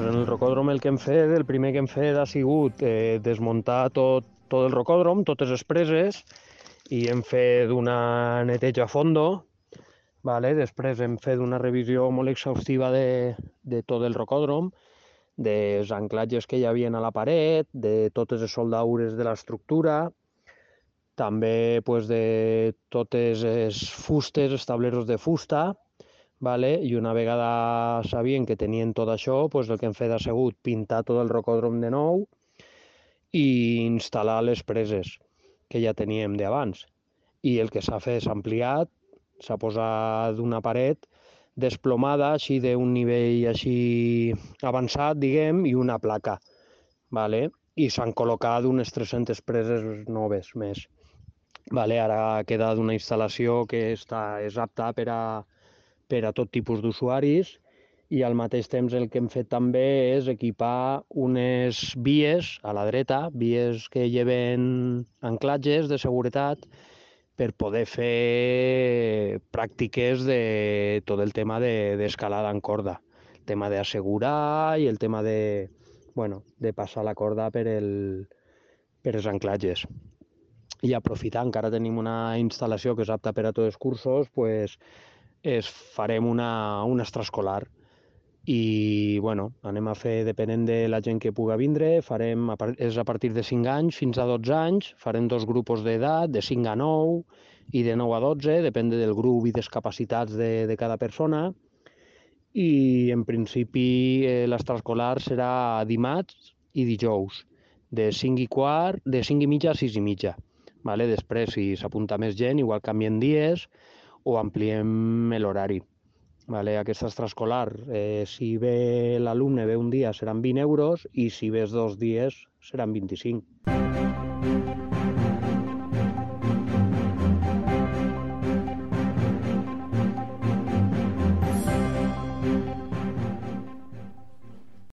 rocòdrom el que hem fet, el primer que hem fet ha sigut eh, desmuntar tot, tot el rocòdrom, totes les preses, i hem fet una neteja a fondo, vale? després hem fet una revisió molt exhaustiva de, de tot el rocòdrom, dels anclatges que hi havia a la paret, de totes les soldadures de l'estructura, també pues, de totes les fustes, els tableros de fusta, vale? i una vegada sabien que tenien tot això, pues, el que hem fet ha sigut pintar tot el rocòdrom de nou i instal·lar les preses que ja teníem d'abans. I el que s'ha fet s'ha ampliat, s'ha posat una paret desplomada, així d'un nivell així avançat, diguem, i una placa, vale? i s'han col·locat unes 300 preses noves més. Vale, ara ha quedat una instal·lació que està, és apta per a, per a tot tipus d'usuaris i al mateix temps el que hem fet també és equipar unes vies a la dreta, vies que lleven anclatges de seguretat per poder fer pràctiques de tot el tema d'escalada de, en corda, el tema d'assegurar i el tema de, bueno, de passar la corda per, el, per els anclatges. I aprofitar, encara tenim una instal·lació que és apta per a tots els cursos, pues, es farem una, una extraescolar i bueno, anem a fer, depenent de la gent que puga vindre, farem, és a partir de 5 anys fins a 12 anys, farem dos grupos d'edat, de 5 a 9 i de 9 a 12, depèn del grup i discapacitats de, de cada persona. I en principi eh, l'extraescolar serà dimarts i dijous, de 5 i quart, de 5 i mitja a 6 i mitja. Vale? Després, si s'apunta més gent, igual canviem dies o ampliem l'horari. Vale, aquesta extraescolar, eh, si ve l'alumne ve un dia seran 20 euros i si ves dos dies seran 25.